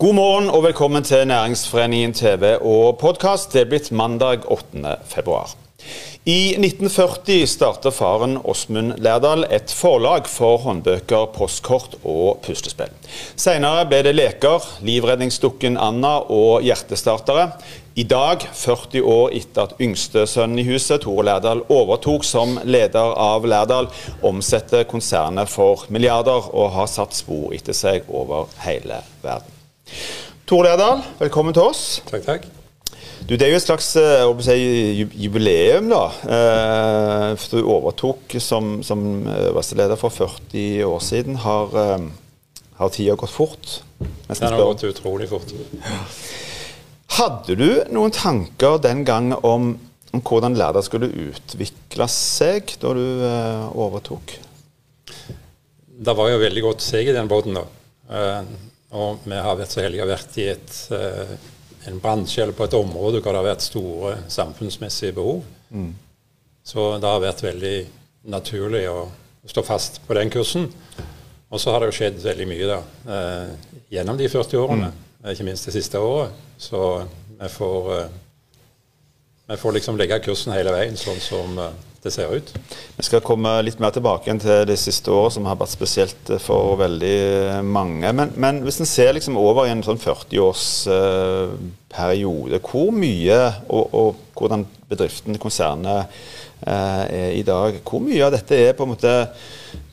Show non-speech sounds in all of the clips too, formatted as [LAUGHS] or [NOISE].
God morgen og velkommen til Næringsforeningen TV og podkast. Det er blitt mandag 8. februar. I 1940 startet faren Åsmund Lærdal et forlag for håndbøker, postkort og puslespill. Senere ble det leker, livredningsdukken Anna og hjertestartere. I dag, 40 år etter at yngste sønnen i huset, Tore Lærdal, overtok som leder av Lærdal, omsetter konsernet for milliarder og har satt spor etter seg over hele verden. Tore Lerdal, velkommen til oss. Takk, takk. Du, det er jo et slags eh, si, jubileum, da. Eh, for du overtok som, som øverste leder for 40 år siden. Har, eh, har tida gått fort? Den har gått utrolig fort. Hadde du noen tanker den gang om, om hvordan Lærdal skulle utvikle seg da du eh, overtok? Det var jo veldig godt seg i den båten, da. Eh, og vi har vært så heldige å vært i et, eh, en bransje eller på et område hvor det har vært store samfunnsmessige behov. Mm. Så det har vært veldig naturlig å stå fast på den kursen. Og så har det jo skjedd veldig mye da, eh, gjennom de 40 årene, mm. ikke minst det siste året. Så vi får, eh, vi får liksom legge kursen hele veien sånn som eh, det ser ut. Vi skal komme litt mer tilbake til det siste året, som har vært spesielt for veldig mange. Men, men hvis en ser liksom over i en sånn 40-årsperiode, uh, hvor mye, og, og, hvordan bedriften, konsernet, uh, er i dag, hvor mye av dette er på en måte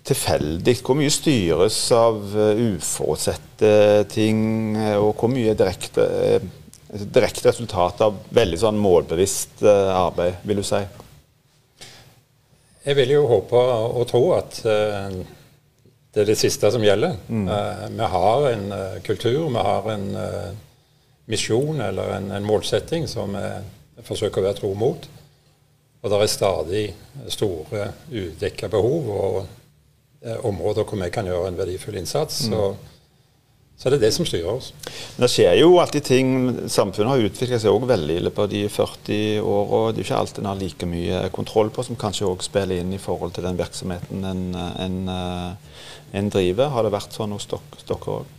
tilfeldig? Hvor mye styres av uh, uforutsette ting, og hvor mye er direkte, direkte resultat av veldig sånn målbevisst arbeid, vil du si? Jeg vil jo håpe og tro at uh, det er det siste som gjelder. Mm. Uh, vi har en uh, kultur, vi har en misjon eller en, en, målsetting som vi forsøker å være tro mot. Og det er stadig store udekka behov og områder hvor vi kan gjøre en verdifull innsats. Mm. Så det er det som styrer oss. Men det skjer jo alltid ting. Samfunnet har utviklet seg også veldig ille på de 40 åra. Det er ikke alt en har like mye kontroll på, som kanskje òg spiller inn i forhold til den virksomheten en, en, eh, en driver. Har det vært sånn hos dere òg?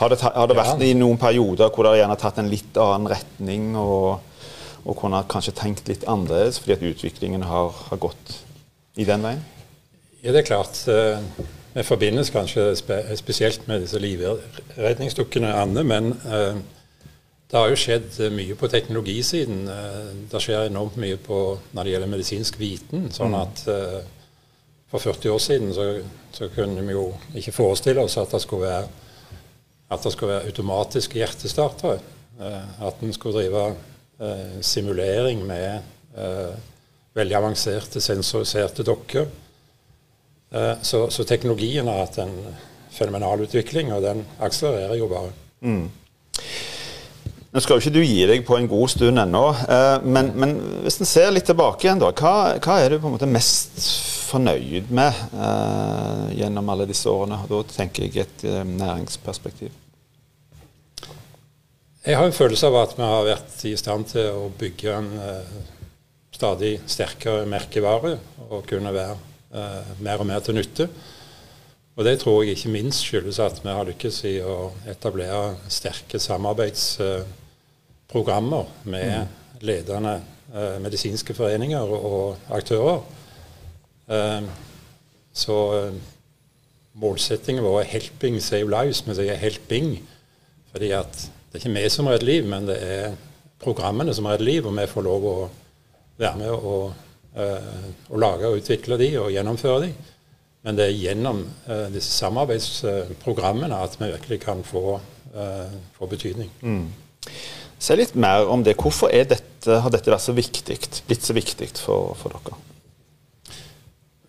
Har det, har det vært ja. i noen perioder hvor gjerne har tatt en litt annen retning og, og kunne kanskje tenkt litt annerledes fordi at utviklingen har, har gått i den veien? Ja, det er klart. Eh, vi forbindes kanskje spe, spesielt med disse livredningsdukkene, Anne, men eh, det har jo skjedd mye på teknologisiden. Eh, det skjer enormt mye på, når det gjelder medisinsk viten. sånn mm. at eh, For 40 år siden så, så, kunne vi jo ikke forestille oss at det skulle være, at det skulle være automatiske hjertestartere. Eh, at en skulle drive eh, simulering med eh, veldig avanserte sensoriserte dokker. Eh, så, så, teknologien har hatt en fenomenal utvikling, og den akselererer jo bare. Mm. Nå skal jo ikke du gi deg på en god stund ennå, eh, men, men, hvis en ser litt tilbake igjen, da, hva, hva, er du på en måte mest fornøyd med uh, gjennom alle disse årene? Da tenker jeg et uh, næringsperspektiv. Jeg har en følelse av at vi har vært i stand til å bygge en uh, stadig sterkere merkevare og kunne være eh, mer og mer til nytte. Og Det tror jeg ikke minst skyldes at vi har lykkes i å etablere sterke samarbeidsprogrammer med mm. ledende eh, medisinske foreninger og aktører. Eh, så eh, målsettingen vår er 'helping save lives'. Vi sier 'helping' fordi at det er ikke vi som redder liv, men det er programmene som redder liv, og vi får lov å være med og å lage og utvikle de og gjennomføre de. Men det er gjennom uh, disse samarbeidsprogrammene at vi virkelig kan få, uh, få betydning. Mm. Se litt mer om det. Hvorfor dette, har dette vært så viktig, blitt så viktig for, for dere?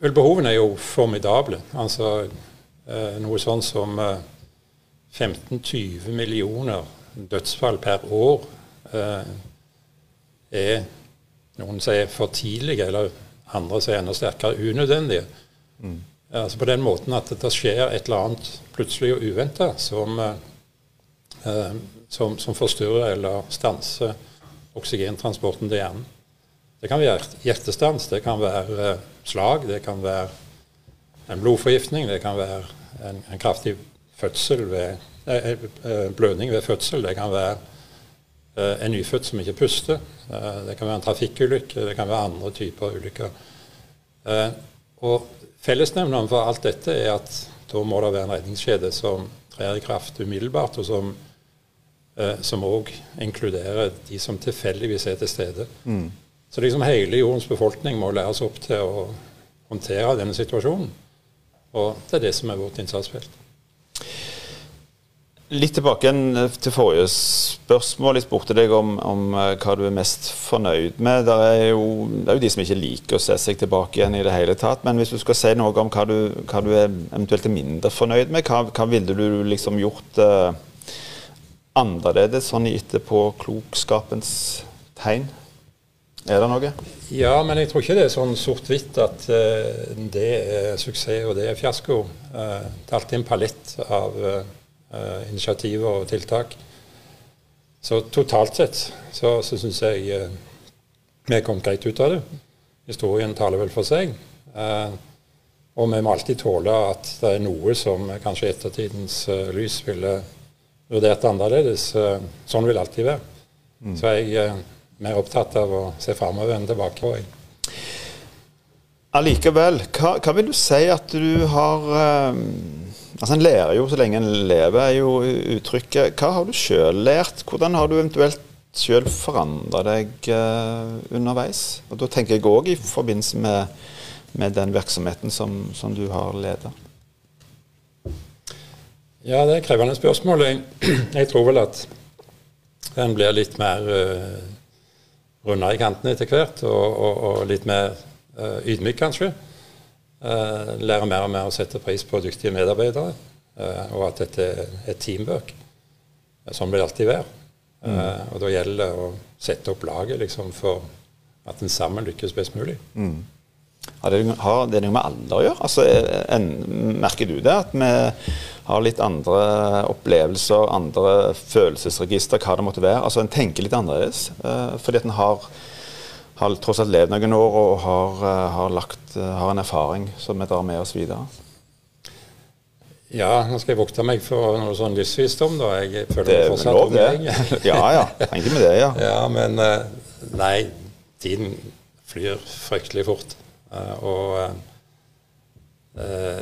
Vel, Behovene er jo formidable. Altså noe sånn som 15-20 millioner dødsfall per år er noen sier for tidlige, eller andre sier enda sterkere unødvendige. Mm. Altså på den måten at det skjer et eller annet plutselig og uventa som, eh, som, som, forstyrrer eller stanser oksygentransporten til hjernen. Det kan være hjertestans, det kan være eh, slag, det kan være en blodforgiftning, det kan være en, en kraftig fødsel ved blødning ved fødsel. Det kan være en nyfødt som ikke puster. Det kan være en trafikkulykke. Det kan være andre typer ulykker. Og Fellesnevneren for alt dette er at da må det være en redningskjede som trer i kraft umiddelbart, og som som òg inkluderer de som tilfeldigvis er til stede. Mm. Så liksom hele jordens befolkning må læres opp til å håndtere denne situasjonen. Og det er det som er vårt innsatsfelt. Litt tilbake til forrige spørsmål. Jeg spurte deg om, om, eh, hva du er mest fornøyd med. Det er, jo, det er, jo, de som ikke liker å se seg tilbake igjen i det hele tatt. Men hvis du skal si noe om hva du, hva du er eventuelt er mindre fornøyd med, hva, hva ville du liksom gjort uh, annerledes sånn i etterpåklokskapens tegn? Er det noe? Ja, men jeg tror ikke det er sånn sort-hvitt at uh, det er suksess og det er fiasko. Uh, det er alltid en palett av uh, initiativer og tiltak. Så totalt sett så, så syns jeg vi kom greit ut av det. Historien taler vel for seg. og vi må alltid tåle at det er noe som kanskje ettertidens lys ville vurdert annerledes. sånn vil det alltid være. Mm. Så jeg mer opptatt av å se framover enn tilbake. Allikevel, hva, hva, vil du si at du har um, Altså En lærer jo så lenge en lever, er jo uttrykket. Hva har du sjøl lært? Hvordan har du eventuelt sjøl forandra deg uh, underveis? Og Da tenker jeg òg i forbindelse med, med den virksomheten som, som du har ledet. Ja, det er krevende spørsmål. Jeg, tror vel at en blir litt mer uh, rundere i kantene etter hvert, og, og, og litt mer uh, ydmyk, kanskje. Uh, lærer mer og mer å sette pris på dyktige medarbeidere, uh, og at dette er teamwork. Sånn vil det alltid være. Mm. Og da gjelder det å sette opp laget liksom, for at en sammen lykkes best mulig. Mm. Har det, har det noe med alder å gjøre? Altså, en, merker du det? At vi har litt andre opplevelser, andre følelsesregister, hva det måtte være. Altså En tenker litt annerledes. Fordi at en har, har, tross alt levd noen år og har, uh, har, lagt, uh, har en erfaring som vi drar med oss videre. Ja, nå skal jeg vokte meg for noe sånn livsvisdom, da. Jeg føler det er fortsatt lov, det. [LAUGHS] ja, ja. egentlig med det, ja. [LAUGHS] ja, men nei, tiden flyr fryktelig fort. og ja,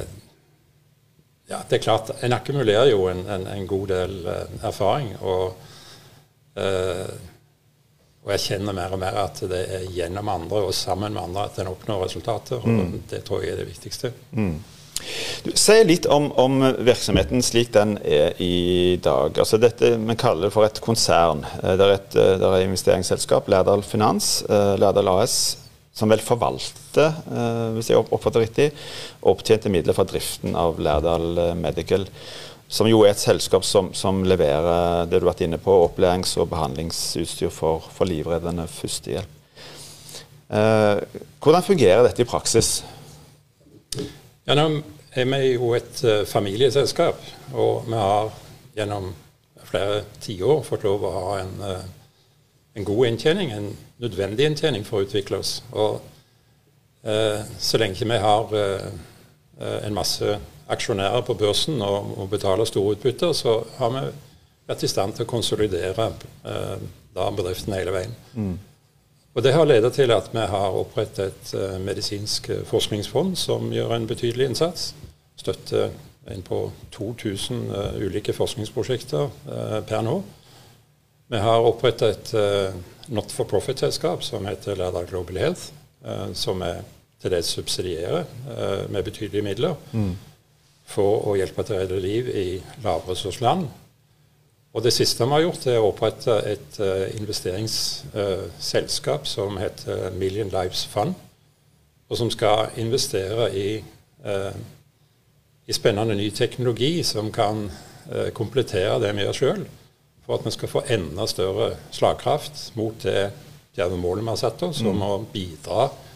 det er klart. En akkumulerer jo en, en, en god del erfaring. Og, og, jeg kjenner mer og mer at det er gjennom andre og sammen med andre at en oppnår resultater. og mm. Det tror jeg er det viktigste. Mm. Du, si litt om, om, virksomheten slik den er i dag. Altså dette, Vi kaller det for et konsern. Eh, det er et det er investeringsselskap, Lærdal Finans, Lærdal AS, som vel forvalter, eh, hvis jeg oppfatter riktig, opptjente midler fra driften av Lærdal eh, Medical. Som jo er et selskap som, som leverer det du har vært inne på, opplærings- og behandlingsutstyr for, for livreddende førstehjelp. Eh, hvordan fungerer dette i praksis? Ja, nå er vi jo et uh, familieselskap, og vi har gjennom flere tiår fått lov å ha en uh, en god inntjening, en nødvendig inntjening for å utvikle oss. Og eh, så lenge vi har eh, en masse aksjonærer på børsen og, og, betaler store utbytter, så har vi vært i stand til å konsolidere eh, bedriften hele veien. Mm. Og Det har ledet til at vi har opprettet et uh, medisinsk forskningsfond som gjør en betydelig innsats. Støtter inn på 2000 uh, ulike forskningsprosjekter uh, per nå. Vi har opprettet et uh, not for profit-selskap som heter Lærdal Global Health, som vi til dels subsidierer med betydelige midler mm. For å hjelpe til å redde liv i lavressursland. Og det siste vi har gjort, er å opprette et uh, investeringsselskap som heter Million Lives Fund, og som skal investere i, i spennende ny teknologi som kan komplettere det vi gjør sjøl for at vi skal få enda større slagkraft mot det djerve målet vi har satt oss, om mm. å bidra til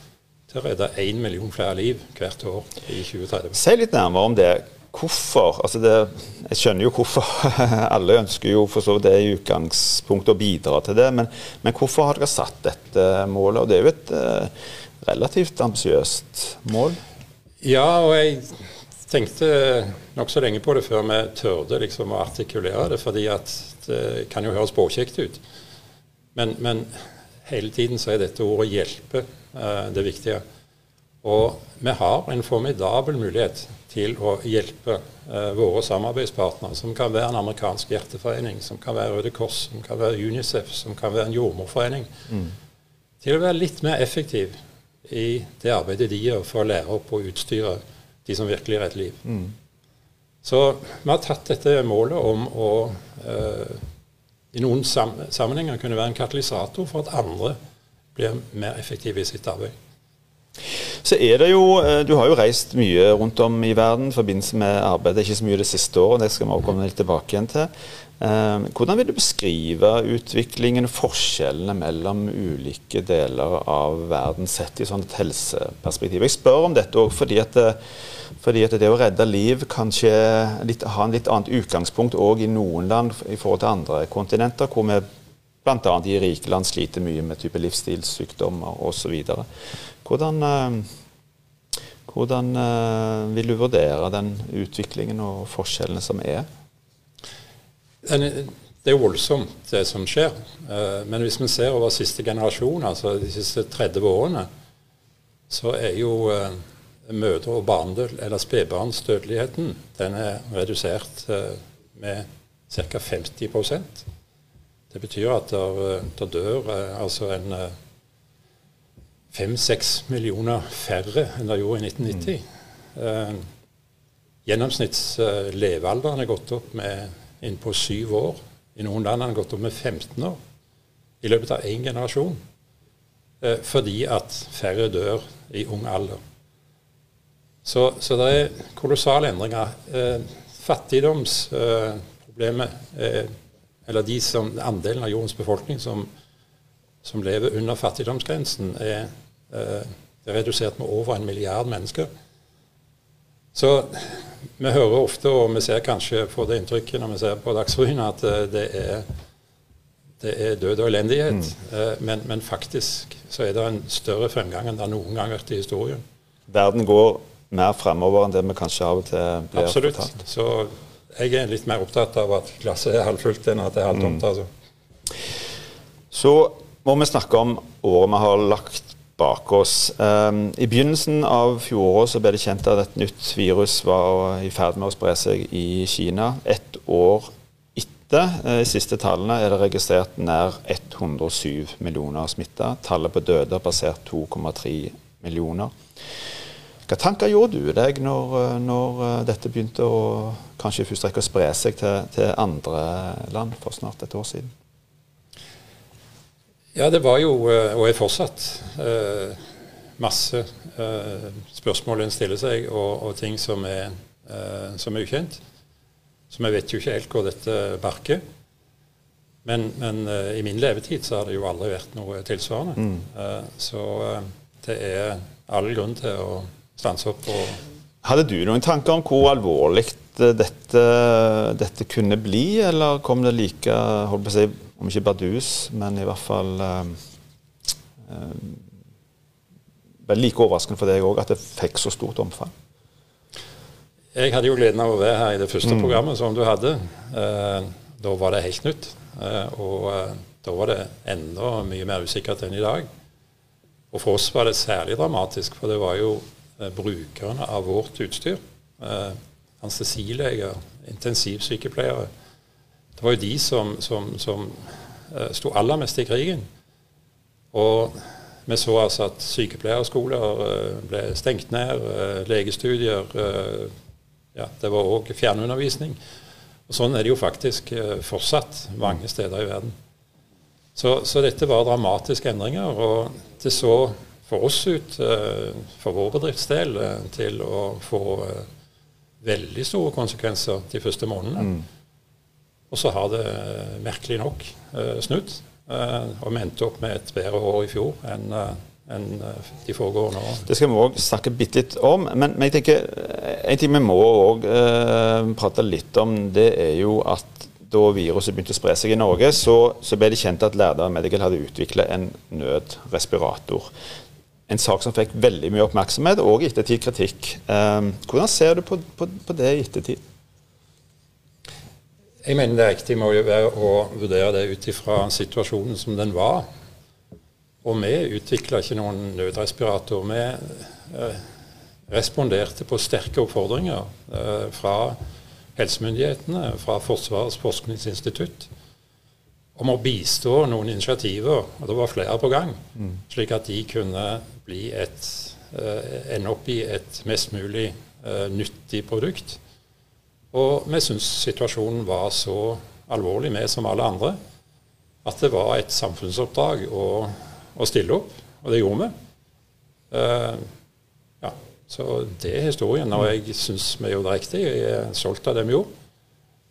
å redde én million flere liv hvert år i 2030. Si litt nærmere om det. Hvorfor? Altså det, jeg skjønner jo hvorfor. [LAUGHS] Alle ønsker jo for så det i utgangspunktet å bidra til det. Men, men, hvorfor har dere satt dette målet? Og det er jo et uh, relativt ambisiøst mål? Ja, og jeg tenkte nokså lenge på det før vi tørde liksom å artikulere det, fordi at det kan jo høres påkjekt ut. Men, men, hele tiden så er dette ordet 'hjelpe' uh, det viktige. Og vi har en formidabel mulighet til å hjelpe uh, våre samarbeidspartnere, som kan være en amerikansk hjerteforening, som kan være Røde Kors, som kan være UNICEF, som kan være en jordmorforening, mm. til å være litt mer effektiv i det arbeidet de gjør for å lære opp og utstyre de som virkelig redder liv. Mm. Så vi har tatt dette målet om å uh, i noen sammenhenger kunne være en katalysator for at andre blir mer effektive i sitt arbeid. Så er det jo, eh, Du har jo reist mye rundt om i verden i forbindelse med arbeidet. Ikke så mye det siste året, det skal vi komme litt tilbake igjen til. Eh, hvordan vil du beskrive utviklingen og forskjellene mellom ulike deler av verden sett i sånn et helseperspektiv? Jeg spør om dette òg fordi, fordi, at det å redde liv kan litt, ha en litt annet utgangspunkt òg i noen land i forhold til andre kontinenter, hvor vi bl.a. i rike land sliter mye med type livsstilssykdommer osv. Hvordan, eh, hvordan eh, vil du vurdere den utviklingen og forskjellene som er? Det er jo voldsomt, det som skjer. Eh, men hvis vi ser over siste generasjon, altså de siste 30 årene, så er jo mødre- og barnedød, eller spedbarnsdødeligheten den er redusert med ca. 50% Det betyr at det dør altså en fem-seks millioner færre enn det gjorde i 1990. Mm. Eh, Gjennomsnittslevealderen er gått opp med innpå syv år. I noen land har den gått opp med 15 år i løpet av én generasjon. Eh, fordi at færre dør i ung alder. Så, så det er kolossale endringer. Eh, fattigdomsproblemet, eh, eller de som, andelen av jordens befolkning som, som lever under fattigdomsgrensen, er Eh, er redusert med over en milliard mennesker. Så vi hører ofte, og vi ser kanskje på det inntrykket når vi ser på Dagsrevyen, at eh, det er, det er død og elendighet. Mm. Eh, men, men, faktisk så er det en større fremgang enn det noen gang har vært i historien. Verden går mer fremover enn det vi kanskje av og til blir Absolutt. fortalt. Så jeg er litt mer opptatt av at glasset er halvfullt enn at det er halvtomt. Mm. Altså. Så må vi snakke om året vi har lagt bak oss. Um, I begynnelsen av fjoråret ble det kjent at et nytt virus var i ferd med å spre seg i Kina. Ett år etter de uh, siste tallene er det registrert nær 107 millioner smitta. Tallet på døde har passert 2,3 millioner. Hva tanker gjorde du deg når, uh, når uh, dette begynte å kanskje i spre seg til, til andre land for snart et år siden? Ja, det var jo, eh, og er fortsatt, eh, masse eh, spørsmål en stiller seg, og, og ting som er, som er, ukjent. Så vi vet jo ikke helt hvor dette barker. Men, men i min levetid så har det jo aldri vært noe tilsvarende. Mm. så det er all grunn til å stanse opp og Hadde du noen tanker om hvor alvorlig dette, dette kunne bli, eller kom det like holdt på å si, om ikke bardus, men i hvert fall eh, eh, Like overraskende for deg òg at det fikk så stort omfang. Jeg hadde jo gleden av å være her i det første mm. programmet som du hadde. Eh, da var det helt nytt. Eh, og eh, da var det enda mye mer usikkert enn i dag. Og for oss var det særlig dramatisk, for det var jo eh, brukerne av vårt utstyr. anestesileger, intensivsykepleiere det var jo de som, som, som uh, sto aller mest i krigen. Og vi så altså at sykepleierskoler uh, ble stengt ned, uh, legestudier ja, Det var òg fjernundervisning. Og Sånn er det jo faktisk fortsatt mange steder i verden. Så, så, dette var dramatiske endringer. Og det så for oss ut, for vår bedriftsdel, til å få veldig store konsekvenser de første månedene. Mm. Og så har det eh, merkelig nok uh, snudd. Uh, og vi endte opp med et bedre år i fjor enn enn de foregående årene. Det skal vi òg snakke bitte litt om. Men, jeg tenker, en ting vi må òg prate litt om, det er jo at da viruset begynte å spre seg i Norge, så, så ble det kjent at Lærdal Medical hadde utvikla en nødrespirator. en sak som fikk veldig mye oppmerksomhet, og i ettertid kritikk. Eh, hvordan ser du på, på, på det i ettertid? Jeg mener det riktige må jo være å vurdere det ut ifra situasjonen som den var. Og vi utvikla ikke noen nødrespirator. Vi eh, responderte på sterke oppfordringer eh, fra helsemyndighetene, fra Forsvarets forskningsinstitutt, om å bistå noen initiativer, og det var flere på gang, mm. slik at de kunne bli et, eh, ende opp i et mest mulig nyttig produkt. Og vi syns situasjonen var så alvorlig, vi som alle andre, at det var et samfunnsoppdrag å, å stille opp. Og det gjorde vi. Uh, ja, så det er historien. Og jeg syns vi gjorde det riktig. Jeg er stolt av det vi gjorde.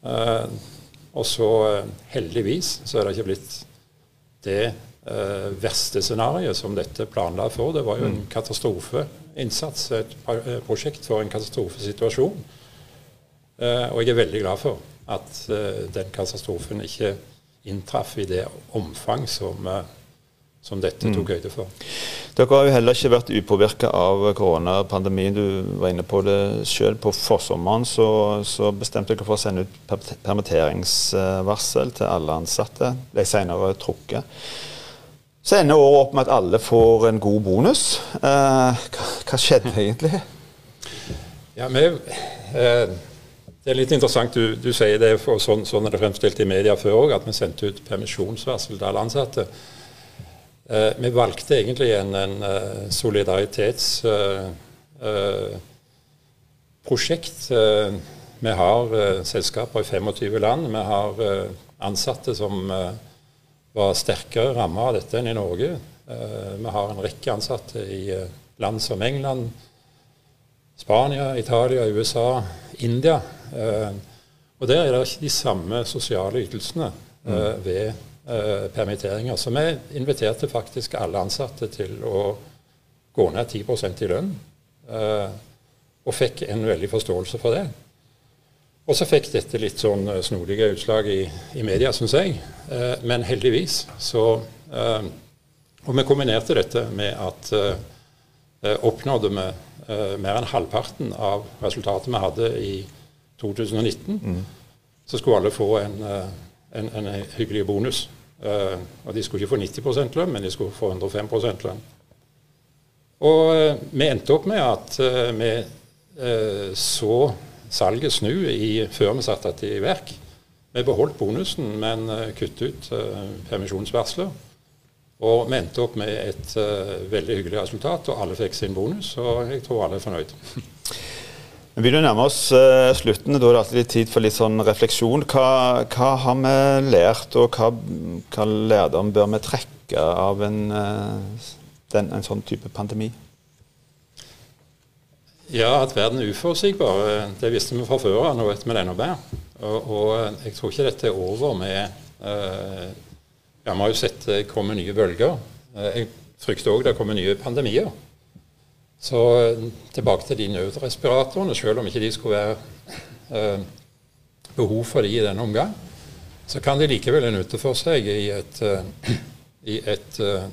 Uh, og så, uh, heldigvis, så er det ikke blitt det verste scenarioet som dette planla for. Det var jo en mm. katastrofeinnsats, et prosjekt for en katastrofesituasjon. Uh, og jeg er veldig glad for at uh, den katastrofen ikke inntraff i det omfang som, uh, som dette tok mm. høyde for. Dere har jo heller ikke vært upåvirka av koronapandemien. Du var inne på det sjøl. På forsommeren så, så, bestemte dere for å sende ut permitteringsvarsel til alle ansatte. Ble senere trukket. Så ender året opp med at alle får en god bonus. hva, hva skjedde [LAUGHS] egentlig? Ja, vi... Det er litt interessant du, du sier det, for sånn, sånn, er det fremstilt i media før òg, at vi sendte ut permisjonsvarsel til alle ansatte. Eh, vi valgte egentlig en, en solidaritetsprosjekt. Uh, uh, vi har selskaper i 25 land. Vi har ansatte som var sterkere ramma av dette enn i Norge. vi har en rekke ansatte i land som England, Spania, Italia, USA, India. Eh, og Der er det ikke de samme sosiale ytelsene eh, mm. ved eh, permitteringer. Så vi inviterte faktisk alle ansatte til å gå ned 10% i lønn. Og fikk en veldig forståelse for det. Og så fikk dette litt sånn snodige utslag i, i media, syns jeg. Men heldigvis så Og vi kombinerte dette med at oppnådde vi mer enn halvparten av resultatet vi hadde i 2019, mm. så skulle alle få en, eh, en, en hyggelig bonus. Uh, og De skulle ikke få 90 lønn, men de skulle få 105 lønn. Og uh, vi endte opp med at vi så salget snu i, før vi satte det i verk. Vi beholdt bonusen, men kuttet ut permisjonsvarsler. Og vi endte opp med et veldig hyggelig resultat, og alle fikk sin bonus. Og jeg tror alle er fornøyd. [LAUGHS] Vi begynner å nærme oss uh, slutten. Da er det alltid tid for litt sånn refleksjon. Hva, hva har vi lært, og hva, hva lærdom bør vi trekke av en, uh, den, en sånn type pandemi? Ja, at verden er uforutsigbar. Eh, det visste vi fra før av. Nå vet vi det enda bedre. Og, og, jeg tror ikke dette er over med uh, Ja, vi har jo sett det komme nye bølger. Jeg frykter òg det kommer nye pandemier. Så eh, tilbake til de nødrespiratorene. Selv om ikke de skulle være eh, behov for de i denne omgang, så kan de likevel nytte for seg i et, eh, i et eh,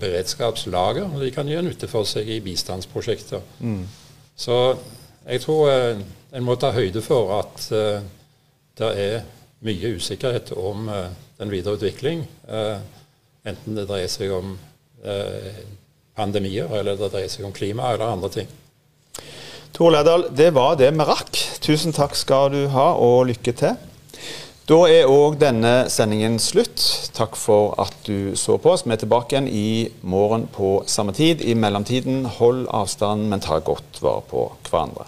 beredskapslager. Og de kan gjøre nytte for seg i bistandsprosjekter. Mm. Så jeg tror uh, en må ta høyde for at det er mye usikkerhet om den videre utvikling. enten det dreier seg om pandemier, eller det dreier seg om klima eller andre ting. Tor Lærdal, det var det vi rakk. Tusen takk skal du ha, og lykke til. Da er òg denne sendingen slutt. Takk for at du så på oss. Vi er tilbake igjen i morgen på samme tid. I mellomtiden, hold avstand, men ta godt vare på hverandre.